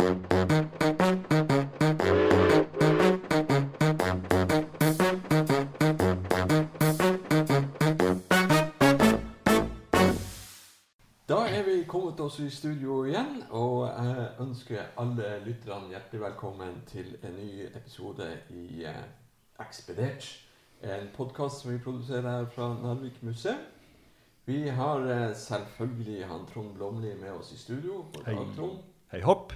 Da er vi kommet oss i studio igjen, og jeg ønsker alle lytterne hjertelig velkommen til en ny episode i eh, Ekspedert. En podkast som vi produserer her fra Narvik museum. Vi har eh, selvfølgelig han Trond Blomli med oss i studio. Hei. Hei hopp.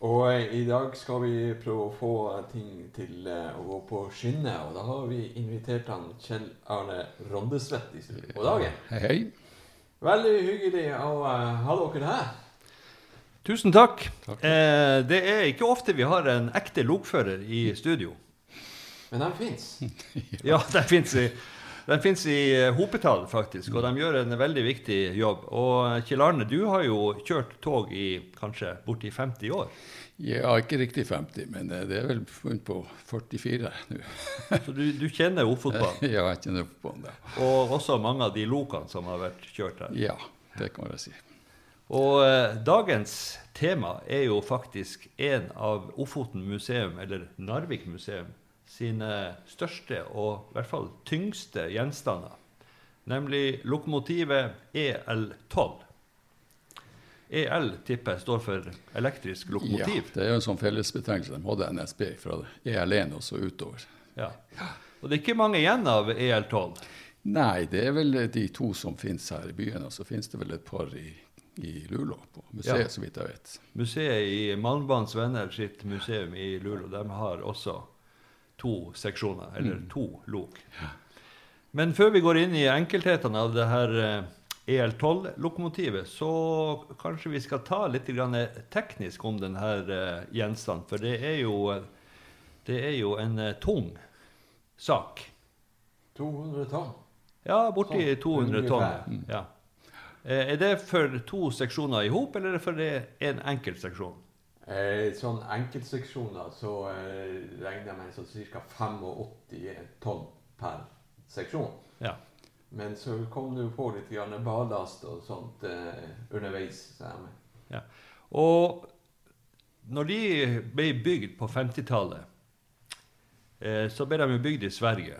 Og eh, i dag skal vi prøve å få ting til eh, å gå på skinner, og da har vi invitert han Kjell Arne Rondesvedt i studio. God dagen. Hei, hei. Veldig hyggelig å eh, ha dere her. Tusen takk. Takk. Eh, det er ikke ofte vi har en ekte lokfører i studio. Men de fins. Ja, den fins den finnes i eh, hopetall, faktisk, og de gjør en veldig viktig jobb. Og eh, Kjell Arne, du har jo kjørt tog i kanskje borti 50 år. Ja, ikke riktig 50, men eh, det er vel funnet på 44 nå. Så du, du kjenner Ofotbanen, Ja, jeg kjenner Ofotbanen. Ja. og også mange av de lokene som har vært kjørt her. Ja, det kan jeg si. Og eh, dagens tema er jo faktisk en av Ofoten museum, eller Narvik museum, sine største og i hvert fall tyngste gjenstander. Nemlig lokomotivet EL12. EL tipper jeg står for elektrisk lokomotiv. Ja, det er jo en sånn fellesbetegnelse de hadde NSB fra EL1 og så utover. Ja. Og det er ikke mange igjen av EL12. Nei, det er vel de to som finnes her i byen, og så finnes det vel et par i, i Luleå, på museet, Ja. så vidt jeg vet. Museet i Malmbanens Venner sitt museum i Luleå de har også to seksjoner, eller to lok. Men før vi går inn i enkelthetene av det her eh, EL12-lokomotivet, så kanskje vi skal ta litt grann teknisk om denne eh, gjenstanden. For det er jo, det er jo en eh, tung sak. 200 tonn. Ja, borti Sånn, 200 tonn. Ja. Eh, Er det for to seksjoner i hop, eller er det for én en enkelt seksjon? Eh, sånn enkeltseksjoner så eh, regner jeg med sånn ca. 85 tonn per seksjon. Ja. Men så kom du på litt grann ballast og sånt eh, underveis. med. Og når de ble bygd på 50-tallet, eh, så ble de bygd i Sverige.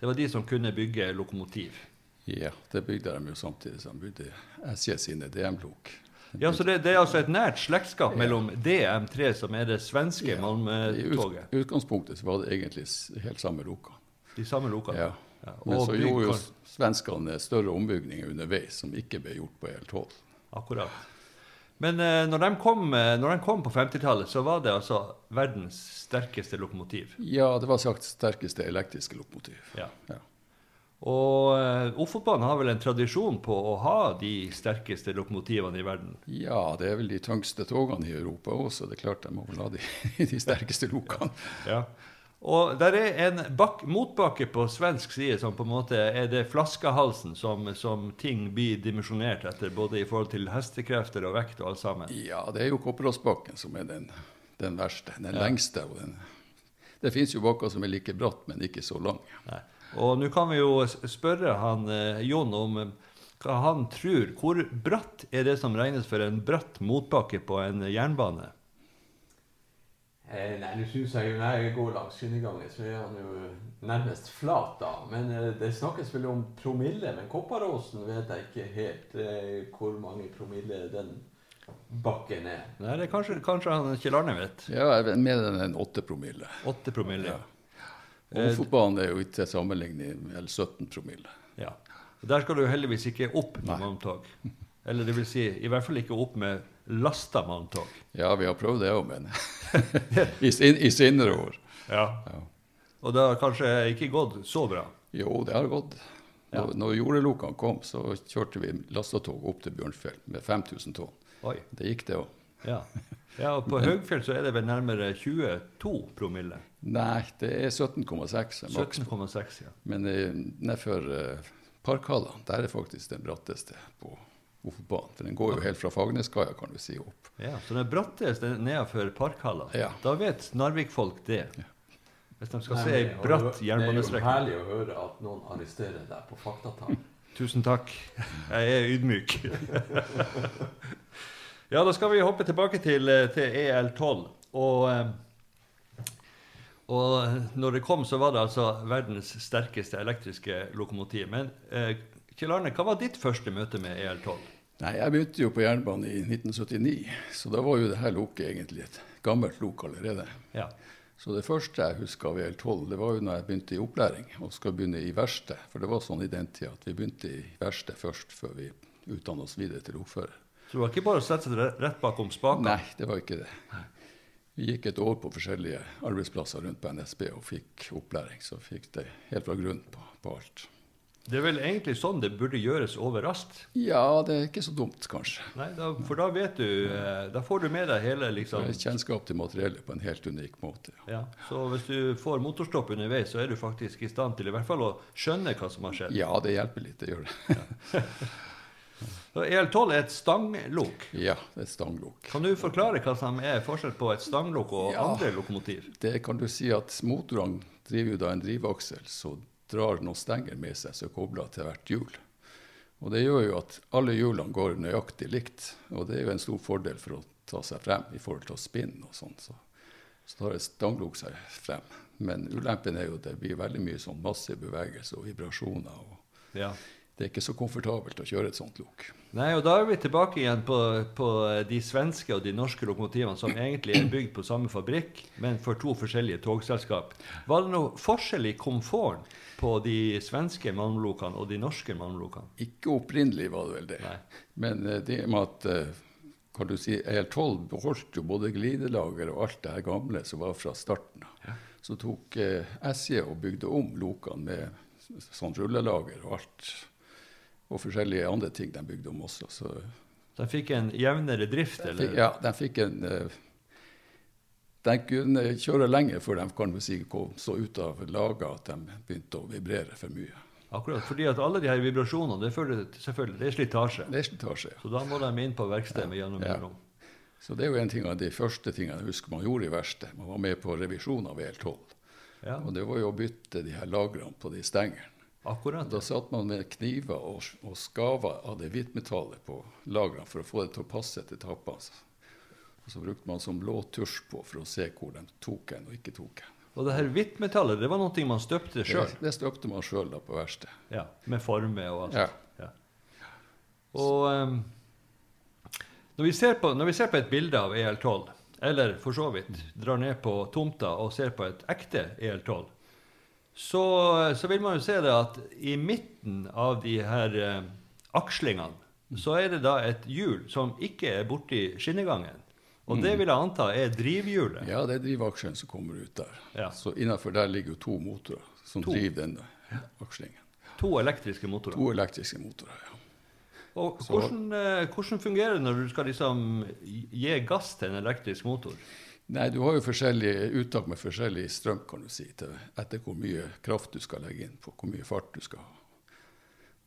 Det var de som kunne bygge lokomotiv. Ja, det bygde de jo samtidig som de bygde SJ sine DM-lok. Ja, Så det, det er altså et nært slektskap mellom DM3, som er det svenske Ja, I Malmö-toget. I utgangspunktet så var det egentlig helt samme loka. De samme loka? Ja. Ja, Men så gjorde jo svenskene større ombygninger underveis som ikke ble gjort på EL12. Akkurat. Men eh, når, de kom, eh, når de kom på 50-tallet, så var det altså verdens sterkeste lokomotiv. Ja, det var sagt sterkeste elektriske lokomotiv. Ja. Ja. Og eh, Ofotbanen har vel en tradisjon på å ha de sterkeste lokomotivene i verden. Ja, det er vel de tyngste togene i Europa også. Det er klart de må vel ha de, de sterkeste lokene. Ja. Og der er en bak motbakke på svensk side som på en måte er det flaskehalsen som, som ting blir dimensjonert etter, både i forhold til hestekrefter og vekt og alt sammen. Ja, det er jo Kopperåsbakken som er den, den verste, den Ja. lengste. Og den, det fins jo bakker som er like bratt, men ikke så lang. Nei. Og nå kan vi jo spørre han eh, Jon om eh, hva han tror. Hvor bratt er det som regnes for en bratt motbakke på en jernbane? Eh, nei, nå syns jeg jo når jeg går langs skinnegangen, så er han jo nærmest flat, da. Men eh, det snakkes vel om promille. Men Kopparåsen vet jeg ikke helt eh, hvor mange promille den bakken er. Nei, det er kanskje, kanskje han Kjell Arne vet. Ja, jeg mener mer enn en åtte promille. Åtte promille. Ja. Eh, Ofotbanen er jo til sammenligning med 17 promille. Ja. Og Der skal du heldigvis ikke opp med malmtog. Eller det vil si, i hvert fall ikke opp med lasta vogntog. Ja, vi har prøvd det òg, men I, sin, i senere år. Ja. Ja. Og det har kanskje ikke gått så bra. Jo, det har gått. Ja. Når, når jordelokene kom, så kjørte vi lastetog opp til Bjørnfjell med 5000 tonn. Oi. Det gikk, det òg. Ja. Ja, og på Høgfjell så er det vel nærmere 22 promille. Nei, det er 17,6 er 17,6, ja. Men eh, nedfor eh, Parkhallene, der er faktisk den bratteste på Ofotbanen. For den går jo helt fra Fagerneskaia, kan du si, opp. ja. Så den bratteste nedenfor Parkhallene. Ja. da vet Narvik-folk det. Hvis de skal Nei, se ei bratt jernbanestrekning. Det er jo herlig å høre at noen arresterer deg på faktatall. Tusen takk. Jeg er ydmyk. Ja, da skal vi hoppe tilbake til, eh, til EL12. Og, eh, og når det kom, så var det altså verdens sterkeste elektriske lokomotiv. Men eh, Kjell Arne, hva var ditt første møte med E EL12? Nei, Jeg begynte jo på jernbanen i 1979, så da var jo det her loket egentlig et gammelt lok allerede. Ja. Så det første jeg husker av EL12, det var jo når jeg begynte i opplæring og skal begynne i verksted. For det var sånn i den tida at vi begynte i verksted først, før vi utdanna oss videre til lokfører. Så det var ikke bare å sette seg rett bakom spakene? Nei, det var ikke det. Vi gikk et år på forskjellige arbeidsplasser rundt på NSB og fikk opplæring. Så fikk det helt fra grunnen på, på alt. Det er vel egentlig sånn det burde gjøres overalt? Ja, det er ikke så dumt, kanskje. Nei, da, for da vet du eh, Da får du med deg hele liksom Kjennskap til materiellet på en helt unik måte. ja. Så hvis du får motorstopp underveis, så er du faktisk i stand til i hvert fall å skjønne hva som har skjedd. Ja, det hjelper litt, det gjør det. Så EL12 er et stanglok. Ja, det er et stanglok. Kan du forklare hva som er forskjell på et stanglok og Ja. andre lokomotiv? Det kan du si at motorene driver jo da en drivaksel, så drar noen stenger med seg som er kobla til hvert hjul. Og det gjør jo at alle hjulene går nøyaktig likt, og det er jo en stor fordel for å ta seg frem i forhold til å spinne og sånn. Så, så tar et stanglok seg frem. Men ulempen er jo at det blir veldig mye sånn massiv bevegelse og vibrasjoner. og Ja. Det er ikke så komfortabelt å kjøre et sånt lok. Nei, og da er vi tilbake igjen på, på de svenske og de norske lokomotivene som egentlig er bygd på samme fabrikk, men for to forskjellige togselskap. Var det noe forskjell i komforten på de svenske malmlokene og de norske malmlokene? Ikke opprinnelig var det vel det. Nei. Men eh, det med at eh, kan du si, EL12 beholdt jo både glidelager og alt det her gamle som var fra starten av. Så tok eh, SJ og bygde om lokene med sånn rullelager og alt. Og forskjellige andre ting de bygde om også. Så De fikk en jevnere drift, de eller? fikk, ja, de fikk en eh, De kunne kjøre lenge før de kan si, kom så ut av laget at de begynte å vibrere for mye. Akkurat, fordi at alle de her vibrasjonene, det føler selvfølgelig, det er slitasje. Det er slitasje. Så da må de inn på verkstedet ja. gjennom Ja. Så det er jo en ting av de første tingene jeg husker man gjorde i verkstedet. Man var med på revisjon av EL12. Ja, Og det var jo å bytte de her lagrene på de stengene. Akkurat. Da satt man med kniver og, og skava av det hvitmetallet på lagrene for å få det til å passe til tappene. Og så brukte man som blå tusj på for å se hvor de tok en og ikke tok en. Og det her hvittmetallet, det var noe man støpte sjøl? Det, det støpte man sjøl på verkstedet. Ja, med forme og alt. Ja. Ja. Og um, når, vi ser på, når vi ser på et bilde av EL12, eller for så vidt drar ned på tomta og ser på et ekte EL12, så, så vil man jo se det at i midten av de her eh, akslingene, så er det da et hjul som ikke er borti skinnegangen. Og det vil jeg anta er drivhjulet. Ja, det er drivaksjen som kommer ut der. Ja. Så innafor der ligger jo to motorer som To. driver den akslingen. To elektriske motorer. To elektriske motorer, ja. Og hvordan, eh, hvordan fungerer det når du skal liksom gi gass til en elektrisk motor? Nei, du har jo forskjellige uttak med forskjellig strøm, kan du si, til, etter hvor mye kraft du skal legge inn på, hvor mye fart du skal ha.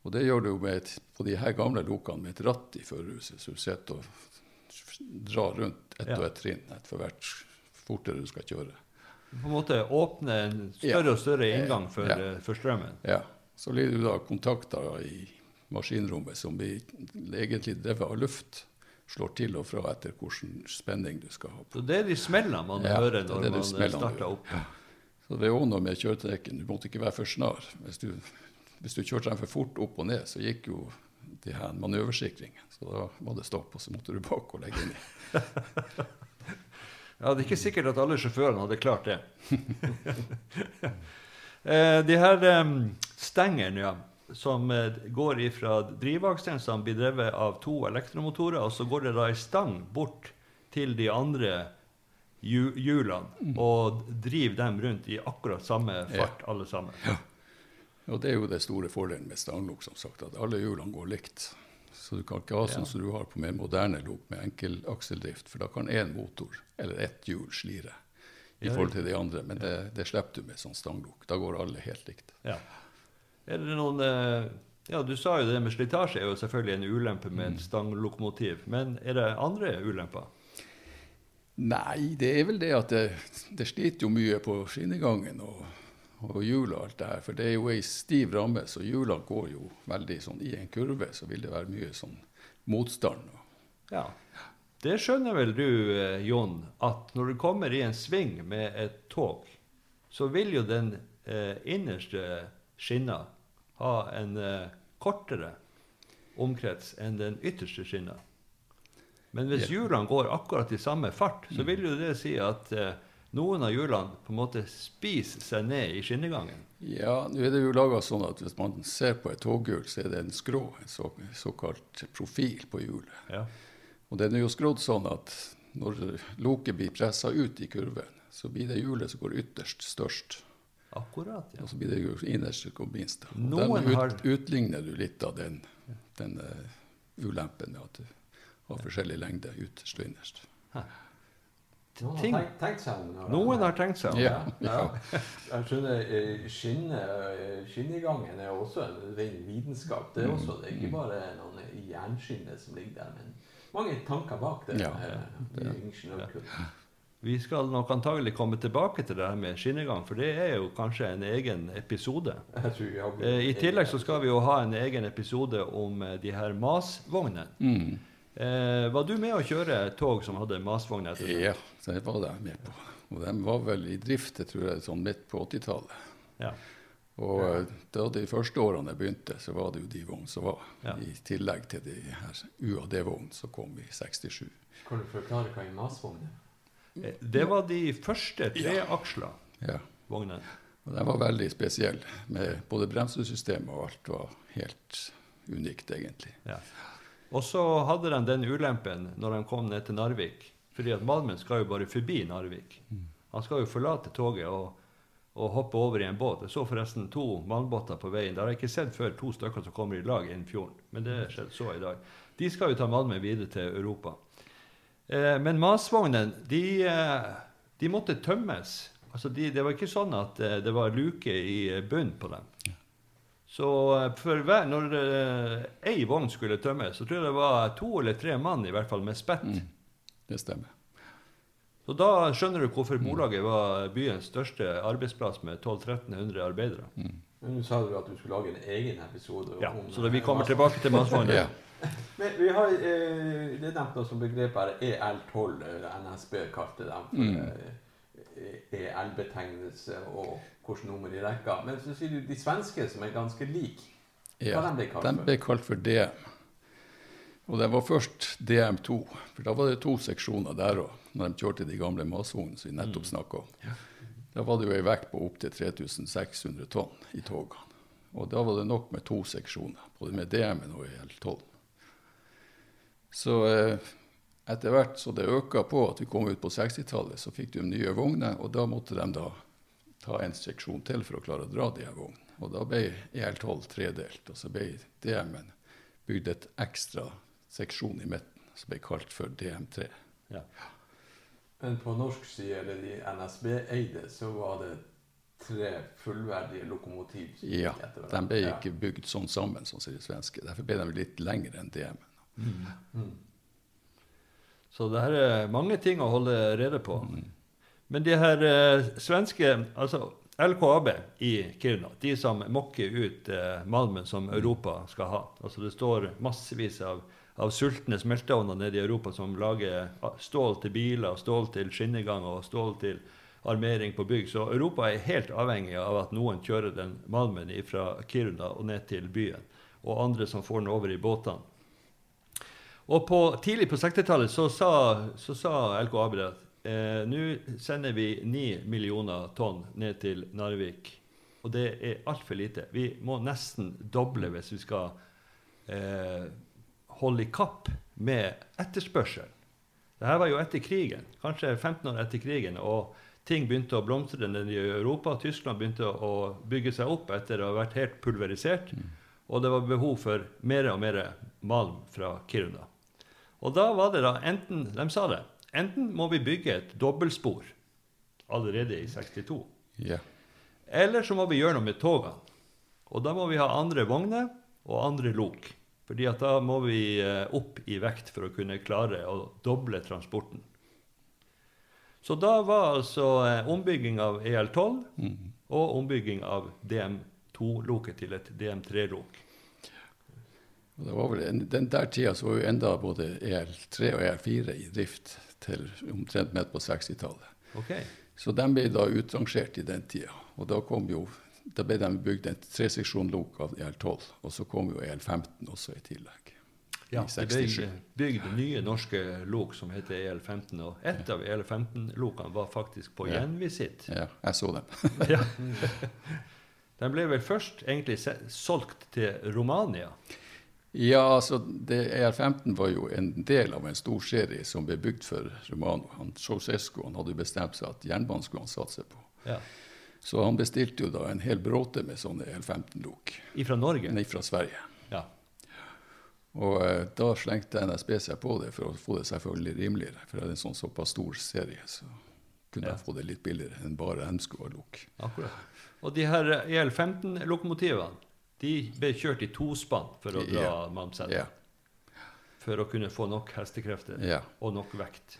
Og det gjør du med et, på de her gamle lokene med et ratt i førerhuset, så du sitter og drar rundt ett Ja. og ett trinn etter hvert fortere du skal kjøre. På en måte åpne en større og større inngang for, Ja. for strømmen. Ja, Så blir du da kontakter i maskinrommet som blir egentlig drevet av luft. Slår til og fra etter hvilken spenning du skal ha. på. Så det er de smellene man Ja, hører er når man starter opp? opp. Så det er også noe med kjøretrekken. Du måtte ikke være for snar. Hvis du, hvis du kjørte den for fort opp og ned, så gikk jo de her manøversikringene. Så da var det stopp, og så måtte du bak og legge inn i. Ja, det er ikke sikkert at alle sjåførene hadde klart det. Eh, de her um, stengene, ja, som eh, går ifra drivaksen, som blir drevet av to elektromotorer, og så går det da ei stang bort til de andre hjulene, og driver dem rundt i akkurat samme fart, alle sammen. Og det er jo det store fordelen med stanglok, som sagt, at alle hjulene går likt. Så du kan ikke ha sånn Ja. som du har på mer moderne lok med enkel akseldrift, for da kan én motor eller ett hjul slire i Ja, forhold til de andre. Men det, det slipper du med sånn stanglok. Da går alle helt likt. Ja. Er det noen eh, Ja, du sa jo det med slitasje er jo selvfølgelig en ulempe med et stanglokomotiv. Men er det andre ulemper? Nei, det er vel det at det, det sliter jo mye på skinnegangen og, og hjul og alt det her. For det er jo ei stiv ramme, så hjulene går jo veldig sånn i en kurve. Så vil det være mye sånn motstand. Ja. Det skjønner vel du, eh, Jon, at når du kommer i en sving med et tog, så vil jo den eh, innerste skinna ha en eh, kortere omkrets enn den ytterste skinna. Men hvis hjulene går akkurat i samme fart, så vil jo det si at eh, noen av hjulene på en måte spiser seg ned i skinnegangen. Ja, nå er det jo laga sånn at hvis man ser på et toghjul, så er det en skrå, en så, såkalt profil på hjulet. Ja. Og den er jo skrådd sånn at når loket blir pressa ut i kurven, så blir det hjulet som går ytterst, størst. Akkurat, ja. Og så blir det jo innerst som går minst. Og Noen ut, har- utligner du litt av den, den uh, ulempen med at du har forskjellig lengde ytterst og innerst. Noen Ting- har tenkt, seg om. Noen har tenkt seg om. Ja. Ja. Jeg skjønner, eh, skinne, eh, Skinnegangen er også en ren vitenskap. Det er, også, det er ikke bare noen jernskinner som ligger der, men mange tanker bak det. Ja, det, det. Vi skal nok antagelig komme tilbake til det her med skinnegang, for det er jo kanskje en egen episode. Eh, I tillegg så skal vi jo ha en egen episode om eh, de her MAS-vognene. Mm. Eh, var du med å kjøre tog som hadde MAS-vogn etter seg? Ja, det var det jeg med på. Og de var vel i drift jeg tror jeg, sånn midt på 80-tallet. Ja. Og eh, da de første årene jeg begynte, så var det jo de vognene som var. Ja. I tillegg til de her UAD-vognene som kom i 67. Kan du forklare hva en masvogn er? Eh, Det var de første treaksla Ja. vognene. Og den var veldig spesiell, Med både bremsesystemet og alt var helt unikt, egentlig. Ja. Og så hadde de den ulempen når de kom ned til Narvik. Fordi at Malmen skal jo bare forbi Narvik. Han skal jo forlate toget og, og hoppe over i en båt. Jeg så forresten to malmbåter på veien. Det har jeg ikke sett før to stykker som kommer i lag innen fjorden. Men det skjedde så i dag. De skal jo ta Malmen videre til Europa. Eh, men masvognene, de, eh, de måtte tømmes. Altså de, det var ikke sånn at eh, det var luke i eh, bunnen på dem. Så hver, når ei vogn skulle tømmes, så tror jeg det var to eller tre mann i hvert fall med spett. Mm. Det stemmer. Så da skjønner du hvorfor Bolaget var byens største arbeidsplass med 1200-1300 arbeidere. Men Nå sa du at du skulle lage en egen episode. Ja, om, så da vi kommer tilbake til Masvognen. Ja. Men vi har, eh, det er nevnt noe som begrep her, EL12, eh, NSB kalte dem Mm. eh, EL-betegnelse og hvilket nummer i rekka. Men så sier du de svenske som er ganske like. Ja, Hva de ble kalt de ble kalt for DM. Og det var først DM2, for da var det to seksjoner der òg, når de kjørte de gamle masvognene som vi nettopp snakka om. Da var det jo ei vekt på opptil 3600 tonn i togene. Og da var det nok med to seksjoner, både med DM-en og EL12. Så eh, etter hvert så det øka på at vi kom ut på 60-tallet, så fikk de nye vogner, og da måtte de da ta en seksjon til for å klare å dra de her vognene. Og da ble EL12 tredelt, og så ble DM-en bygd et ekstra seksjon i midten, som ble kalt for DM3. Ja. Men på norsk side, eller de NSB-eide, så var det tre fullverdige lokomotiv. Ja, de ble ble Ja. ikke bygd sånn sammen som de svenske. Derfor ble de litt lengre enn DM-en. Mm. Så det her er mange ting å holde rede på. Men de her eh, svenske Altså LKAB i Kiruna, de som mokker ut eh, malmen som Europa skal ha. Altså Det står massevis av, av sultne smelteovner nede i Europa som lager stål til biler, stål til skinnegang og stål til armering på bygg. Så Europa er helt avhengig av at noen kjører den malmen fra Kiruna og ned til byen. Og andre som får den over i båtene. Og på, tidlig på 60-tallet så så sa LKAB at eh, nå sender vi 9 millioner tonn ned til Narvik. Og det er altfor lite. Vi må nesten doble hvis vi skal eh, holde i kapp med etterspørselen. Dette var jo etter krigen, kanskje 15 år etter krigen. og Ting begynte å blomstre i Europa. Tyskland begynte å bygge seg opp etter å ha vært helt pulverisert. Og det var behov for mer og mer malm fra Kiruna. Og da var det da enten De sa det. Enten må vi bygge et dobbeltspor allerede i 62. Yeah. Eller så må vi gjøre noe med togene. Og da må vi ha andre vogner og andre lok. Fordi at da må vi eh, opp i vekt for å kunne klare å doble transporten. Så da var altså eh, ombygging av EL12 mm. og ombygging av DM2-loket til et DM3-lok. Det var vel en, Den der tida så var jo enda både EL3 og EL4 i drift til omtrent midt på 60-tallet. Okay. Så de ble da utrangert i den tida. Og da kom jo da ble de bygd en treseksjon lok av EL12, og så kom jo EL15 også i tillegg. Ja, det ble bygd nye norske lok som heter EL15, og ett av EL15-lokene var faktisk på Ja. gjenvisitt. Ja, jeg så dem. Ja. Den ble vel først egentlig solgt til Romania. Ja, altså det, EL15 var jo en del av en stor serie som ble bygd for Romano. Han, Ceausescu han hadde bestemt seg at jernbanen skulle han satse på. Ja. Så han bestilte jo da en hel bråte med sånne L15-lok. Fra Norge. nei, fra Sverige. Ja. Og eh, da slengte NSB seg på det for å få det selvfølgelig rimeligere. For det er en sånn såpass stor serie, så kunne Ja. jeg få det litt billigere enn bare M-skua-lok. Akkurat. Og de her EL15-lokomotivene de ble kjørt i tospann for å dra Ja. mannsettet. Ja, For å kunne få nok hestekrefter ja. og nok vekt.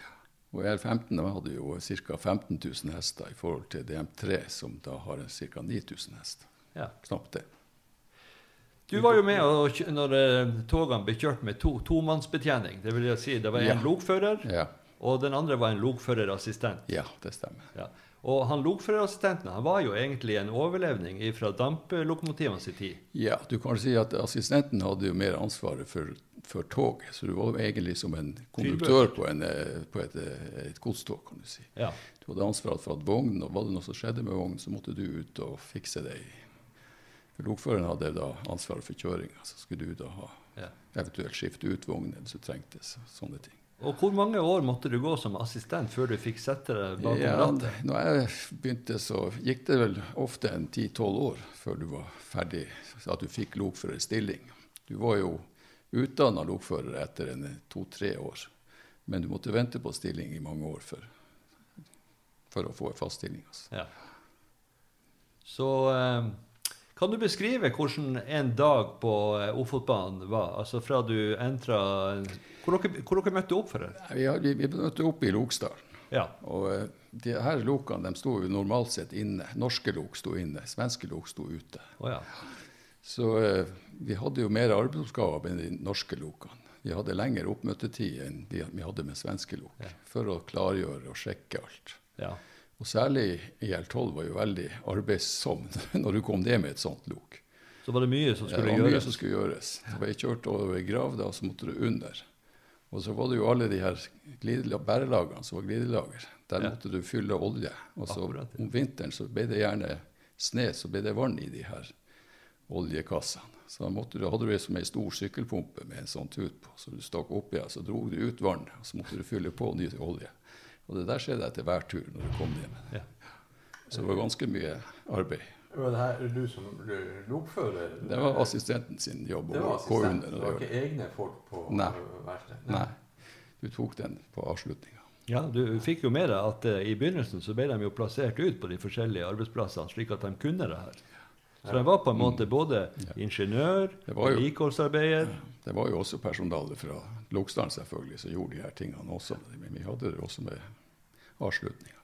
Og EL15 hadde jo ca. 15 000 hester i forhold til DM3, som da har ca. 9000 hester. Ja. Knapt det. Du var jo med og, når eh, togene ble kjørt med to, tomannsbetjening. Det vil jeg si, det var en Ja. lokfører, Ja, og den andre var en lokførerassistent. ja det stemmer. Ja. Og han lokførerassistenten han var jo egentlig en overlevning fra damplokomotivene sin tid. Ja, du kan si at assistenten hadde jo mer ansvaret for, for toget, så du var jo egentlig som en konduktør på, en, eh, på et, eh, et godstog, kan du si. Ja. Du hadde ansvaret for at vognen, og var det noe som skjedde med vognen, så måtte du ut og fikse det. For lokføreren hadde da ansvaret for kjøringa, så skulle du da ha Ja. eventuelt skifte ut vognen hvis du trengtes. Sånne ting. Og hvor mange år måtte du gå som assistent før du fikk sette deg bak Ja, rattet? når jeg begynte, så gikk det vel ofte en 10-12 år før du var ferdig, så at du fikk lokførerstilling. Du var jo utdanna lokfører etter en to-tre år, men du måtte vente på stilling i mange år for, for å få en fast stilling. Altså. Ja. Så eh, kan du beskrive hvordan en dag på eh, Ofotbanen var? Altså fra du entra Hvor dere, hvor dere møtte opp for det? Vi, vi, vi møtte opp i Lokstaden. Ja. Og eh, de her lokene de sto jo normalt sett inne. Norske lok sto inne, svenske lok sto ute. Oh, ja. Så eh, vi hadde jo mer arbeidsoppgaver med de norske lokene. Vi hadde lengre oppmøtetid enn de vi hadde med svenske lok, Ja. for å klargjøre og sjekke alt. ja. Og særlig IL12 var jo veldig arbeidsom når du kom ned med et sånt lok. Så var det mye som skulle gjøres? Det var mye som skulle gjøres. Det jeg kjørt over ei grav, da, så måtte du under. Og så var det jo alle de her bærelagene som var glidelager. Der Ja. måtte du fylle olje. Og så Akkurat, ja. om vinteren så ble det gjerne sne, så ble det vann i de her oljekassene. Så da måtte du, hadde du som ei stor sykkelpumpe med en sånn tut på. Så du stakk oppi, og så dro du ut vann, og så måtte du fylle på ny olje. Og det der skjedde etter hver tur når du kom hjem. Ja. Så det var ganske mye arbeid. Var det her du som ble lokfører? Det var assistenten sin jobb Det var assistent, det var ikke egne folk på Nei. verkstedet? Nei, du tok den på avslutninga. Ja, du fikk jo med deg at uh, i begynnelsen så ble de jo plassert ut på de forskjellige arbeidsplassene, slik at de kunne det her. Så jeg var på en måte både ingeniør, vedlikeholdsarbeider Det var jo også personale fra Loksdalen selvfølgelig som gjorde de her tingene også. Men vi hadde det også med avslutninga.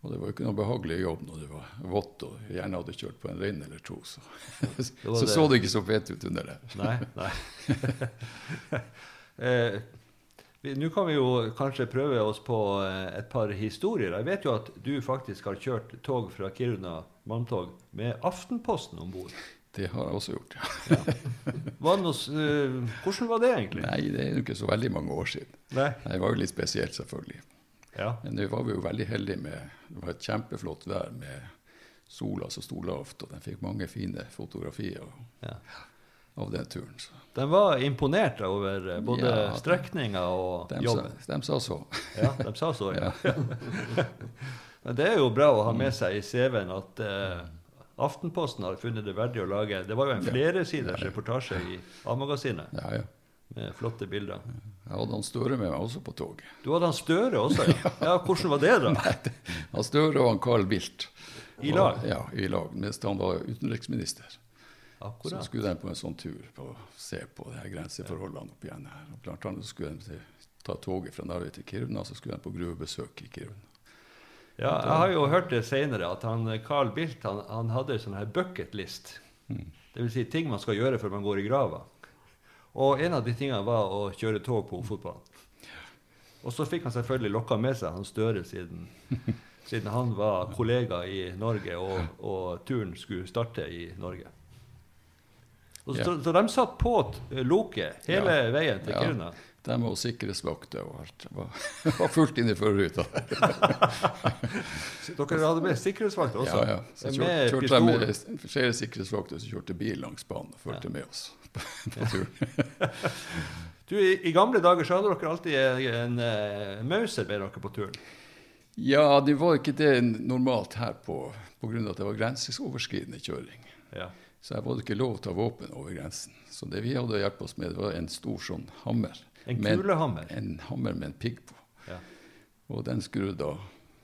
Og det var jo ikke noe behagelig jobb når det var vått og vi gjerne hadde kjørt på en rein eller to. Så det så, det. så det ikke så pent ut under det. Nei, nei. eh, Nå kan vi jo kanskje prøve oss på eh, et par historier. Jeg vet jo at du faktisk har kjørt tog fra Kiruna, manntog, med Aftenposten om bord. Det har jeg også gjort. ja. Uh, hvordan var det egentlig? Nei, det er jo ikke så veldig mange år siden. Nei. Det var jo litt spesielt, selvfølgelig. Ja. Men nå var vi jo veldig heldige med Det var et kjempeflott vær med sola som sto lavt, og den fikk mange fine fotografier ja. av den turen. Så Den var imponert over eh, både Ja. strekninga og de, jobben. de sa så. Ja, de sa så, ja. Men det er jo bra å ha med seg i CV-en at uh, Aftenposten har funnet det verdig å lage Det var jo en Ja. flersiders reportasje i A-magasinet Ja, ja. med flotte bilder. Jeg hadde han Støre med meg også på toget. Du hadde han Støre også, ja. ja hvordan var det, da? Nei, Han Støre og han Carl Bildt. I lag? Ja, i lag, mens han var utenriksminister. Akkurat. Så skulle de på en sånn tur på å se på de her grenseforholdene opp igjen her. Og blant annet skulle de ta toget fra Narvik til Kiruna, så skulle de på gruvebesøk i Kiruna. Ja, jeg har jo hørt det senere at han Carl Bildt han, han hadde en sånn her bucketlist. Mm. Det vil si ting man skal gjøre før man går i grava. Og en av de tingene var å kjøre tog på fotballen. Og så fikk han selvfølgelig lokka med seg han Støre, siden, siden han var kollega i Norge, og, og turen skulle starte i Norge. Og så, Ja. så de satt på loket hele Ja. veien til. Kiruna. De var sikkerhetsvakter og alt var, var fullt inn i førerruta. Dere hadde med sikkerhetsvakter også? Ja, ja. Så Med kjørte, de med flere sikkerhetsvakter som kjørte bil langs banen og fulgte Ja. med oss på, på turen. Du, i, I gamle dager så hadde dere alltid en, en Mauser med dere på turen. Ja, det var ikke det normalt her på pga. at det var grenseoverskridende kjøring. Ja. Så her var det ikke lov å ta våpen over grensen. Så det vi hadde å hjelpe oss med, det var en stor sånn hammer. En kulehammer. En hammer med en pigg på. Ja. Og den skulle du da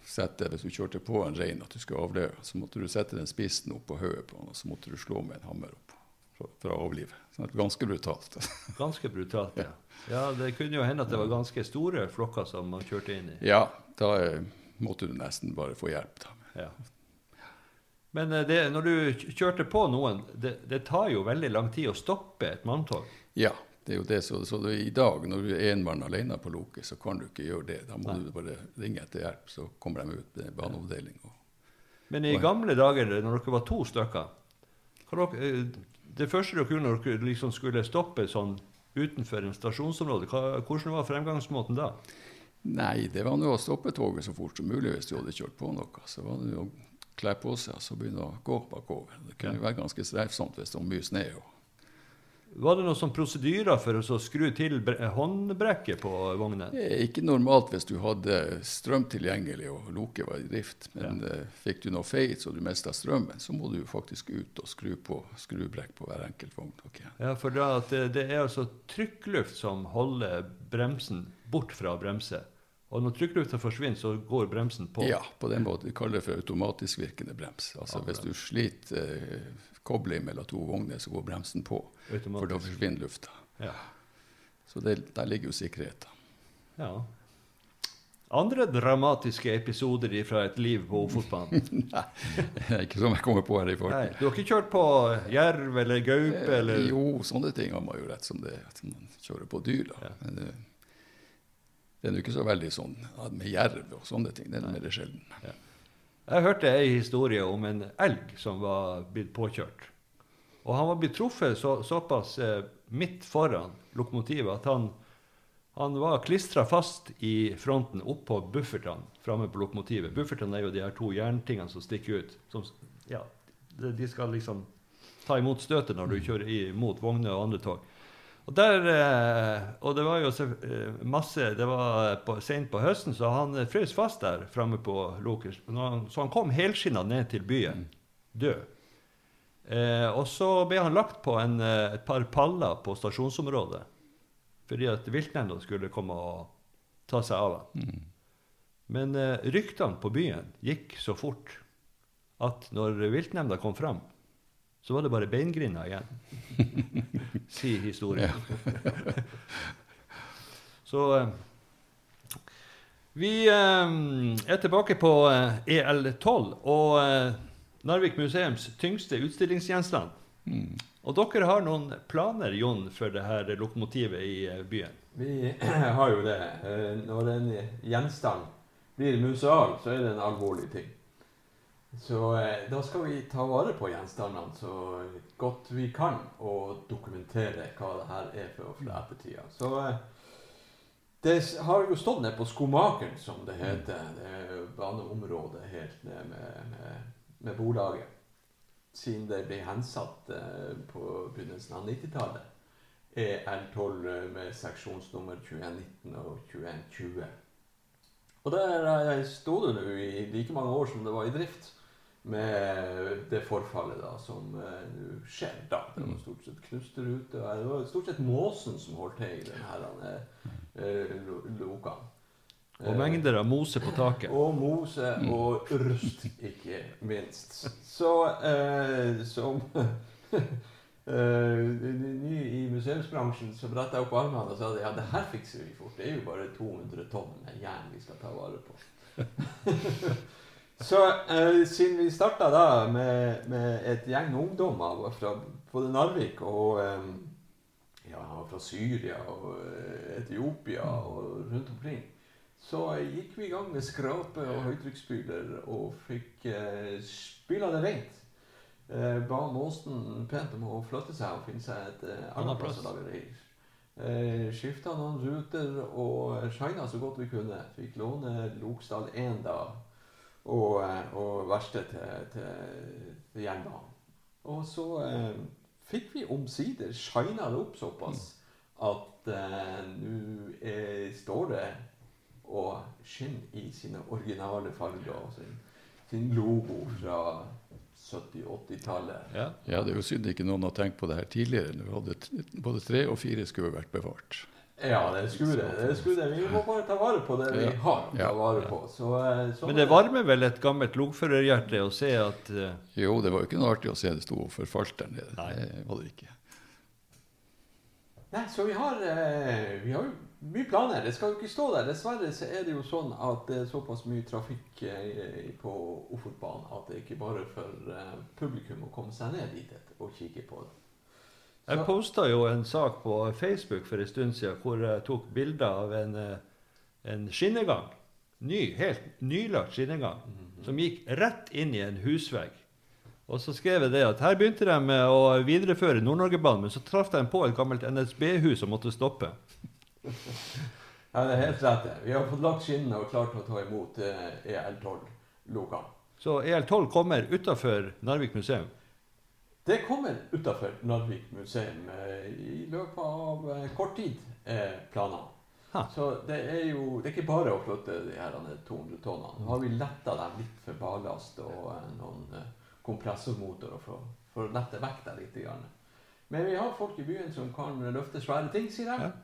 sette, hvis du kjørte på en rein at du skulle avleve, så måtte du sette den spissen opp på hodet på den, og så måtte du slå med en hammer opp for, å avlive. Så det ganske brutalt. Ganske brutalt, ja. ja. Det kunne jo hende at det var ganske store flokker som man kjørte inn i. Ja, da eh, måtte du nesten bare få hjelp. da. Ja. Men eh, det, når du kjørte på noen, det, det tar jo veldig lang tid å stoppe et manntog. Ja, det er jo det. Så, så det, i dag, når du er en mann alene på loket, så kan du ikke gjøre det. Da må Nei. du bare ringe etter hjelp, så kommer de ut med baneavdeling. Men i gamle dager, når dere var to stykker dere, eh, Det første dere gjorde når dere liksom skulle stoppe sånn utenfor en stasjonsområde, hva, hvordan var fremgangsmåten da? Nei, det var nå å stoppe toget så fort som mulig hvis du hadde kjørt på noe. Så var det jo å kle på seg og så begynne å gå bakover. Det kunne være ganske streifsomt hvis det var mye snø. og Var det noen sånn prosedyrer for å skru til håndbrekket på vognen? Er ikke normalt hvis du hadde strøm tilgjengelig og loket var i drift. Men ja. fikk du noe feil så du mista strømmen, så må du faktisk ut og skru på skrubrekk på hver enkelt vogn. Okay. Ja, for da at det, det er altså trykkluft som holder bremsen bort fra å bremse. Og når trykklufta forsvinner, så går bremsen på. Ja, på den måten. Vi kaller det for automatisk virkende brems. Altså Hvis du sliter eh, kobling mellom to vogner, så går bremsen på. For da Automatisk. forsvinner lufta. Ja. Så det, der ligger jo sikkerheten. ja. Andre dramatiske episoder fra et liv på Ofotbanen? ikke som jeg kommer på her i Nei, farten. du har ikke kjørt på jerv eller gaupe eller Eh, Jo, sånne ting har man jo rett som det at man kjører på dyr. da. Ja. Men det, det er jo ikke så veldig sånn med jerv og sånne ting. Det er mer sjelden. Jeg hørte ei historie om en elg som var blitt påkjørt. Og han var blitt truffet så, såpass eh, midt foran lokomotivet at han, han var klistra fast i fronten oppå buffertene framme på lokomotivet. Buffertene er jo de her to jerntingene som stikker ut. Som, ja, de de skal liksom ta imot støtet når du kjører imot vogner og andre tog. Og, der, eh, og det var jo eh, masse Det var på, sent på høsten, så han eh, frøs fast der framme på Lokers. Så han kom helskinna ned til byen, død. Eh, og så ble han lagt på en, eh, et par paller på stasjonsområdet. Fordi at viltnemnda skulle komme og ta seg av han. Men eh, ryktene på byen gikk så fort at når viltnemnda kom fram, så var det bare beingrinda igjen. Sier historien. så eh, Vi eh, er tilbake på eh, EL12 og Narvik museums tyngste utstillingsgjenstand. Mm. Og dere har noen planer, Jon, for det her lokomotivet i byen? Vi har jo det. Når en gjenstand blir museal, så er det en alvorlig ting. Så eh, da skal vi ta vare på gjenstandene så godt vi kan, og dokumentere hva det her er for, for ettertida. Så eh, det har jo stått nede på Skomakeren, som det heter. Det er baneområdet helt ned med, med, med Bolaget. Siden det ble hensatt eh, på begynnelsen av 90-tallet. EL12 med seksjonsnummer 2119 og 2120. Og der sto det nå i like mange år som det var i drift, med det forfallet da som uh, skjer. da. Det var stort sett knuste ruter. og Det var stort sett måsen som holdt til i denne eh, lo- lokene. Og Eh, mengder av mose på taket. og mose og rust, ikke minst. Så eh, som eh, ny i museumsbransjen så bretta jeg opp armene og sa at ja, det her fikser vi fort. Det er jo bare 200 tonn med jern vi skal ta vare på. så eh, siden vi starta da med, med et gjeng ungdommer fra både Narvik og, eh, ja, fra Syria og eh, Etiopia og rundt omkring. Så eh, gikk vi i gang med skrape og høytrykksspyler og fikk eh, spyla det rent. Eh, ba Måsen pent om å flytte seg og finne seg et eh, annet plass å lage reir. Eh, Skifta noen ruter og shina så godt vi kunne. Fikk låne Lokstad 1 da, og, eh, og verkstedet til, til, til jernbanen. Og så eh, fikk vi omsider shina det opp såpass at eh, nå står det og skinner i sine originale farger og sin, sin logo fra 70-80-tallet. Ja. Ja, det er jo synd ikke noen har tenkt på det her tidligere. Nå hadde både tre og fire skulle vært bevart. Ja, det skulle det. det skulle det. Vi må bare ta vare på det vi har å ta vare på. Så, eh, så Men det varmer vel et gammelt lokførerhjerte å se at uh... Jo, det var jo ikke noe artig å se det sto og forfalt der nede. Nei. Det var det ikke. Nei, så vi har, eh, vi har jo mye planer. Det skal jo ikke stå der. Dessverre så er det jo sånn at det er såpass mye trafikk på Ofotbanen at det ikke bare for eh, publikum å komme seg ned dit og kikke på det. Jeg posta jo en sak på Facebook for en stund siden hvor jeg tok bilder av en, eh, en skinnegang. Ny, helt nylagt skinnegang. Som gikk rett inn i en husvegg. Og så skrev jeg det at her begynte de med å videreføre Nord-Norgebanen, men så traff de på et gammelt NSB-hus som måtte stoppe. Ja, det er helt rett. Vi har fått lagt skinnene og klart å ta imot eh, EL12-lokene. Så EL12 kommer utafor Narvik museum. Det kommer utafor Narvik museum eh, i løpet av eh, kort tid, er planene. Ha. Så det er jo det er ikke bare å flytte de her 200 tonnene. Nå har vi letta dem litt for ballast og eh, noen eh, kompressormotorer for, for å lette vekta litt. Grann. Men vi har folk i byen som kan løfte svære ting, sier de. Ja.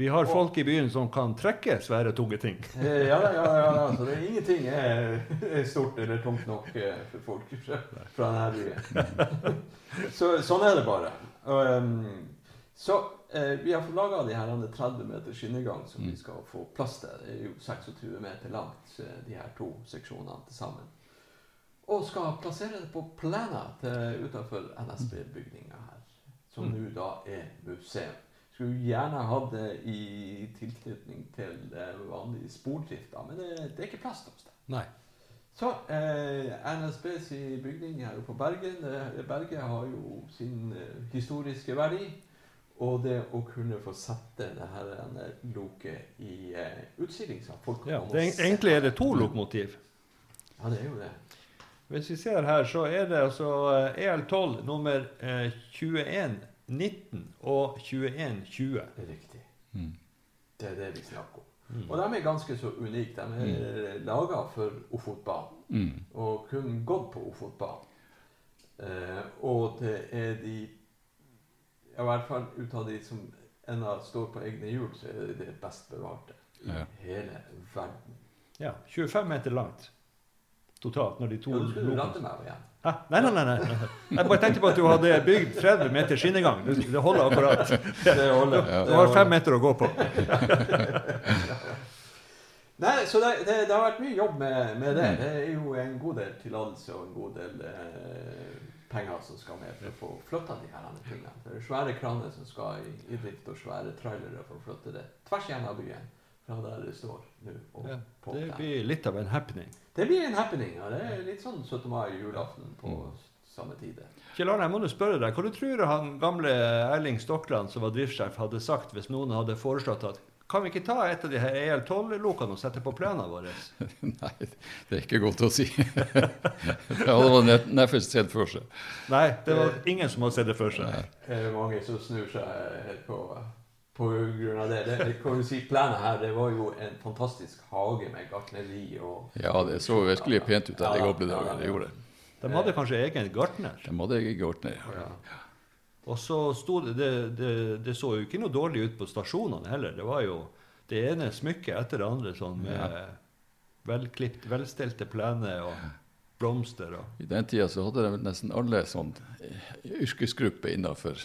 Vi har folk i byen som kan trekke svære, tunge ting. Eh, Ja, ja, ja. Så det er ingenting er, stort eller tungt nok eh, for folk fra, denne byen. Så, sånn er det bare. Og, um, så eh, vi har fått laga de her 30 meter skinnegang som vi skal få plass til. Det er jo 26 meter langt, de her to seksjonene til sammen. Og skal plassere det på plena utenfor NSB-bygninga her, som Mm. nå da er museum. Skulle gjerne hatt det i tilknytning til eh, vanlig spordrift, da, men det, det er ikke plass til oss. Nei. Så eh, NSBs bygning her oppe på Bergen det, Berget har jo sin eh, historiske verdi. Og det å kunne få sette det her eh, loket i eh, utstilling så folk kan Ja, det, er- egentlig er det to lokomotiv. Ja, det er jo det. Hvis vi ser her, så er det altså eh, EL12 nummer eh, 2119 og 2120. Det er riktig. Mm. Det er det vi snakker om. Mm. Og de er ganske så unike. De er mm. laga for Ofotbanen. Mm. og kun gått på Ofotbanen. Eh, og det er de I hvert fall ut av de som ennå står på egne hjul, så er det det best bevarte i Ja. hele verden. Ja, 25 meter langt totalt når de to Ja, du skulle rette meg igjen. Hæ? Nei, nei, nei, nei. Jeg bare tenkte på at du hadde bygd 30 meter skinnegang. Det, holder akkurat. Det holder. Du har fem meter å gå på. Nei, så det, det, det har vært mye jobb med, med det. Det er jo en god del tillatelse og en god del eh, penger som skal med for å få flytta de her tingene. Det er svære kraner som skal i, i drift, og svære trailere for å flytte det tvers gjennom byen. Fra der det står nå. Ja, Det blir litt av en happening. Det blir en happening. Ja. Det er litt sånn 17. mai julaften på samme tid. Kjell Arne, jeg må nå spørre deg, hva du tror han gamle Erling Stokland, som var driftssjef, hadde sagt hvis noen hadde foreslått at kan vi ikke ta et av de her EL12-lokene og sette på plenen vår? Nei, det er ikke godt å si. det hadde man neppe sett for seg. Nei, det var ingen som hadde sett det for seg. Det er mange som snur seg helt på, på grunn av det. det, kan du si, Plenen her det var jo en fantastisk hage med gartneri og Ja, det så virkelig pent ut der i Ja, gamle ja, dager. ja. Det gjorde det. De hadde kanskje egen gartner. De hadde egen gartner. Ja. Og så sto det, det, det Det så jo ikke noe dårlig ut på stasjonene heller. Det var jo det ene smykket etter det andre sånn med velklipt, velstelte plener og blomster og I den tida så hadde de nesten alle sånn yrkesgruppe innenfor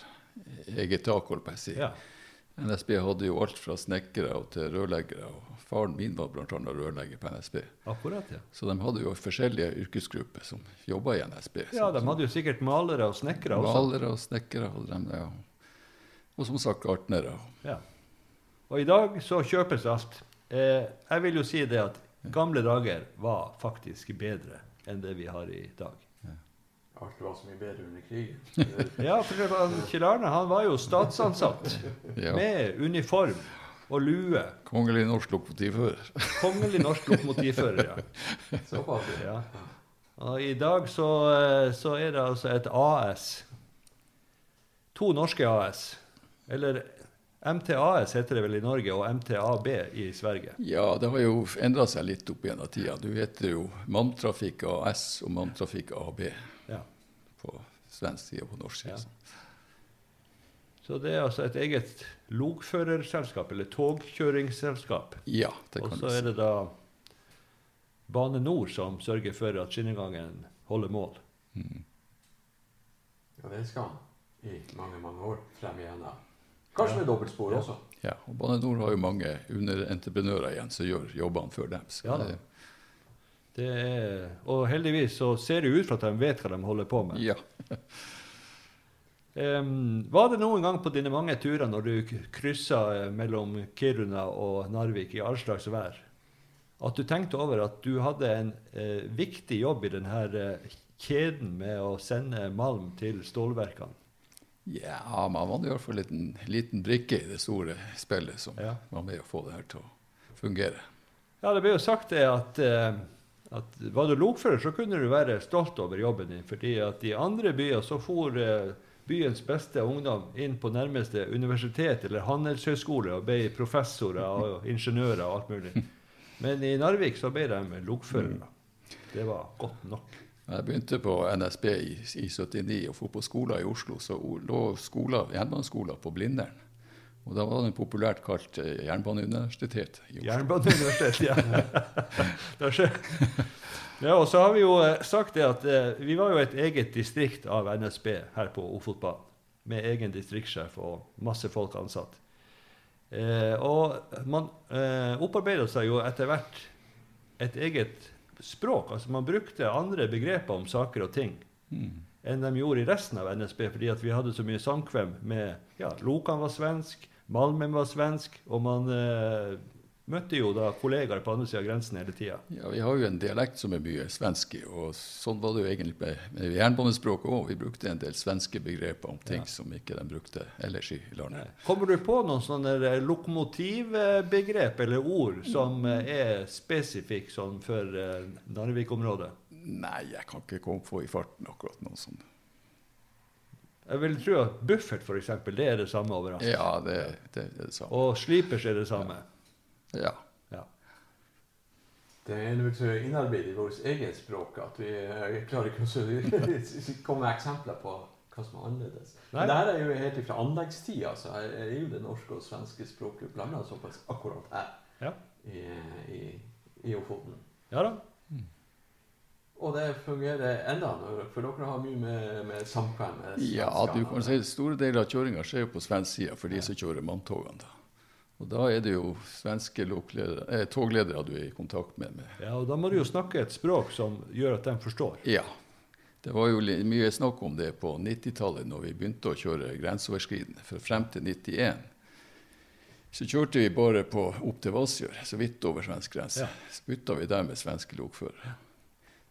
eget tak, holdt på å si. Ja. NSB hadde jo alt fra snekkere til rørleggere. og Faren min var bl.a. rørlegger på NSB. Akkurat, ja. Så de hadde jo forskjellige yrkesgrupper som jobba i NSB. Ja, de hadde jo sikkert malere og snekkere også. Malere og snekkere hadde de, ja. Og som sagt gartnere. Ja. Og i dag så kjøpes alt. Eh, jeg vil jo si det at gamle dager var faktisk bedre enn det vi har i dag. Alt var så mye bedre under krigen. Ja, for det var, Kjell Arne han var jo statsansatt Ja. med uniform og lue. Kongelig norsk lokomotivfører. Kongelig norsk lokomotivfører, ja. Såpass. ja. Og I dag så, eh, så er det altså et AS. To norske AS. Eller MTAS heter det vel i Norge, og MTAB i Sverige. Ja, det har jo endra seg litt opp gjennom tida. Du heter jo Malmtrafikk AS og Malmtrafikk AB. På svensk side og på norsk side. Ja. Så det er altså et eget logførerselskap, eller togkjøringsselskap. Ja, det Og kan så du si. er det da Bane Nor som sørger for at skinnegangen holder mål. Ja, det skal han i mange, mange år frem igjennom. Kanskje med dobbeltspor Ja. også. Ja, og Bane NOR har jo mange underentreprenører igjen som gjør jobbene for dem. Så Ja Det er, og heldigvis så ser det ut for at de vet hva de holder på med. ja. um, var det noen gang på dine mange turer når du kryssa eh, mellom Kiruna og Narvik i all slags vær, at du tenkte over at du hadde en uh, viktig jobb i denne eh, kjeden med å sende malm til stålverkene? ja, man var i hvert fall en liten, liten brikke i det store spillet som Ja. var med å få det her til å fungere. Ja, det ble jo sagt det at, eh, at var du lokfører, så kunne du være stolt over jobben din. fordi at i andre byer så for eh, byens beste ungdom inn på nærmeste universitet eller handelshøyskole og ble professorer og ingeniører og alt mulig. Men i Narvik så ble de lokførere. Det var godt nok. Da jeg begynte på NSB i, i 79 og for på skoler i Oslo, så lå skoler, jernbaneskoler på Blindern. Og da var den populært kalt eh, Jernbaneuniversitetet. Jernbaneuniversitet, ja. Ja. Og så har vi jo eh, sagt det at eh, vi var jo et eget distrikt av NSB her på Ofotbanen. Med egen distriktssjef og masse folk ansatt. Eh, og man eh, opparbeida seg jo etter hvert et eget språk. Altså man brukte andre begreper om saker og ting Mm. enn de gjorde i resten av NSB, fordi at vi hadde så mye samkvem med ja, Lokan var svensk, Malmen var svensk, og man eh, møtte jo da kollegaer på andre siden av grensen hele tida. Ja, Vi har jo en dialekt som er mye svensk og sånn var det jo egentlig med, med jernbanespråket òg. Vi brukte en del svenske begreper om ting Ja. som ikke de brukte ellers i landet. Kommer du på noen sånne eh, lokomotivbegrep eller ord som eh, er spesifikke sånn for eh, Narvik-området? Nei, jeg kan ikke komme på i farten akkurat noe sånt. Jeg vil tro at buffert, for eksempel, det er det samme overalt. Ja, det, det, det er det samme. Og slipers er det samme. Ja. Ja. Det er nok så innarbeidet i vårt eget språk at vi klarer ikke å komme med eksempler på hva som er annerledes. Men det her er jo helt fra anleggstida, så er er jo det norske og svenske språket blanda såpass akkurat her Ja. i, i, i Ofoten. Ja da. Og det fungerer enda, når- for dere har mye med, med samkvem ja, du kan si store deler av kjøringa skjer jo på svensk side for de som kjører manntogene. da. Og da er det jo svenske eh, togledere du er i kontakt med. med. Ja, og da må du jo snakke et språk som gjør at de forstår. Ja. Det var jo mye snakk om det på 90-tallet, når vi begynte å kjøre grenseoverskridende. For frem til 91 så kjørte vi bare på, opp til Vassjør, så vidt over svensk grense. Ja. Så bytta vi der med svenske lokførere.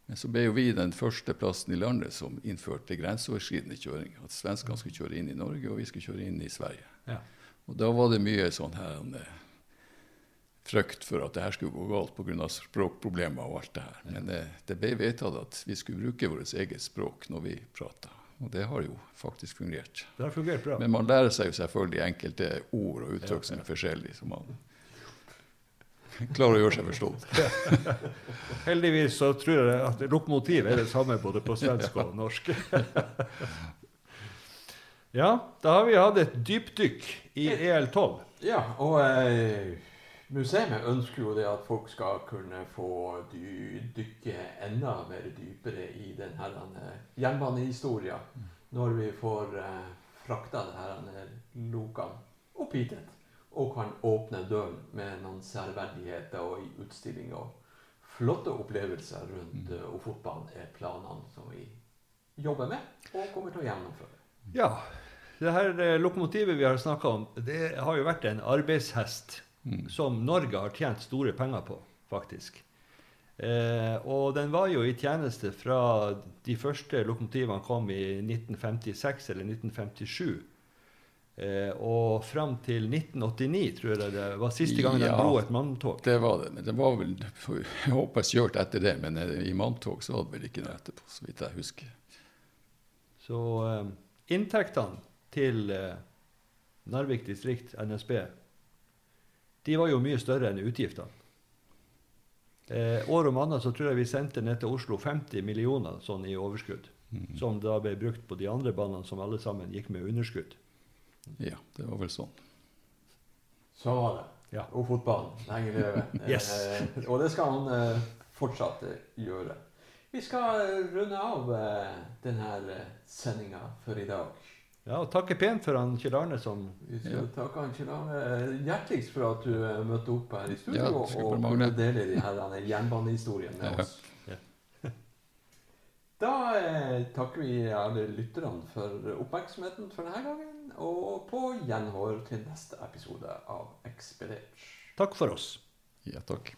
Men så ble jo vi den første plassen i landet som innførte grenseoverskridende kjøring. At svenskene skulle kjøre inn i Norge, og vi skulle kjøre inn i Sverige. Ja. Og da var det mye sånn her en frykt for at det her skulle gå galt pga. språkproblemer og alt det her. Men det, det ble vedtatt at vi skulle bruke vårt eget språk når vi prata. Og det har jo faktisk fungert. Det har fungert bra. Men man lærer seg jo selvfølgelig enkelte ord og uttrykk som er forskjellige, som man klarer å gjøre seg forstått. Heldigvis så tror jeg at lokomotiv er det samme både på svensk og norsk. ja, da har vi hatt et dypdykk i E EL12. Ja, og eh, museet ønsker jo det at folk skal kunne få dy dykke enda mer dypere i denne eh, jernbanehistorien når vi får eh, frakta denne eh, opp hit og kan åpne døren med noen særverdigheter og i utstilling og flotte opplevelser rundt uh, Ofotbanen er planene som vi jobber med og kommer til å gjennomføre. Ja, Det her eh, lokomotivet vi har snakka om, det har jo vært en arbeidshest Mm. som Norge har tjent store penger på, faktisk. Eh, og den var jo i tjeneste fra de første lokomotivene kom i 1956 eller 1957. Eh, og fram til 1989, tror jeg det var siste gangen Ja. den dro et manntog. Det var det. Men det var vel Jeg håper jeg kjørte etter det, men eh, i manntog så var det vel ikke noe etterpå, så vidt jeg husker. Så eh, inntektene til eh, Narvik distrikt, NSB, de var jo mye større enn utgiftene. Eh, år om annet så tror jeg vi sendte ned til Oslo 50 millioner sånn i overskudd. Mm. Som da ble brukt på de andre banene som alle sammen gikk med underskudd. Ja, det var vel sånn. Sånn var det. Ja. Og fotballen lenge leve. Yes. Eh, og det skal han eh, fortsatt eh, gjøre. Vi skal eh, runde av eh, denne sendinga for i dag. Ja, og takke pent for han Kjell Arne som Ja. takke han Kjell Arne hjerteligst for at du eh, møtte opp her i studio Ja, og kunne dele de her denne jernbanehistorien med oss. Ja. da eh, takker vi alle lytterne for oppmerksomheten for denne gangen, og på gjenhør til neste episode av Expedage. Takk for oss. Ja, takk.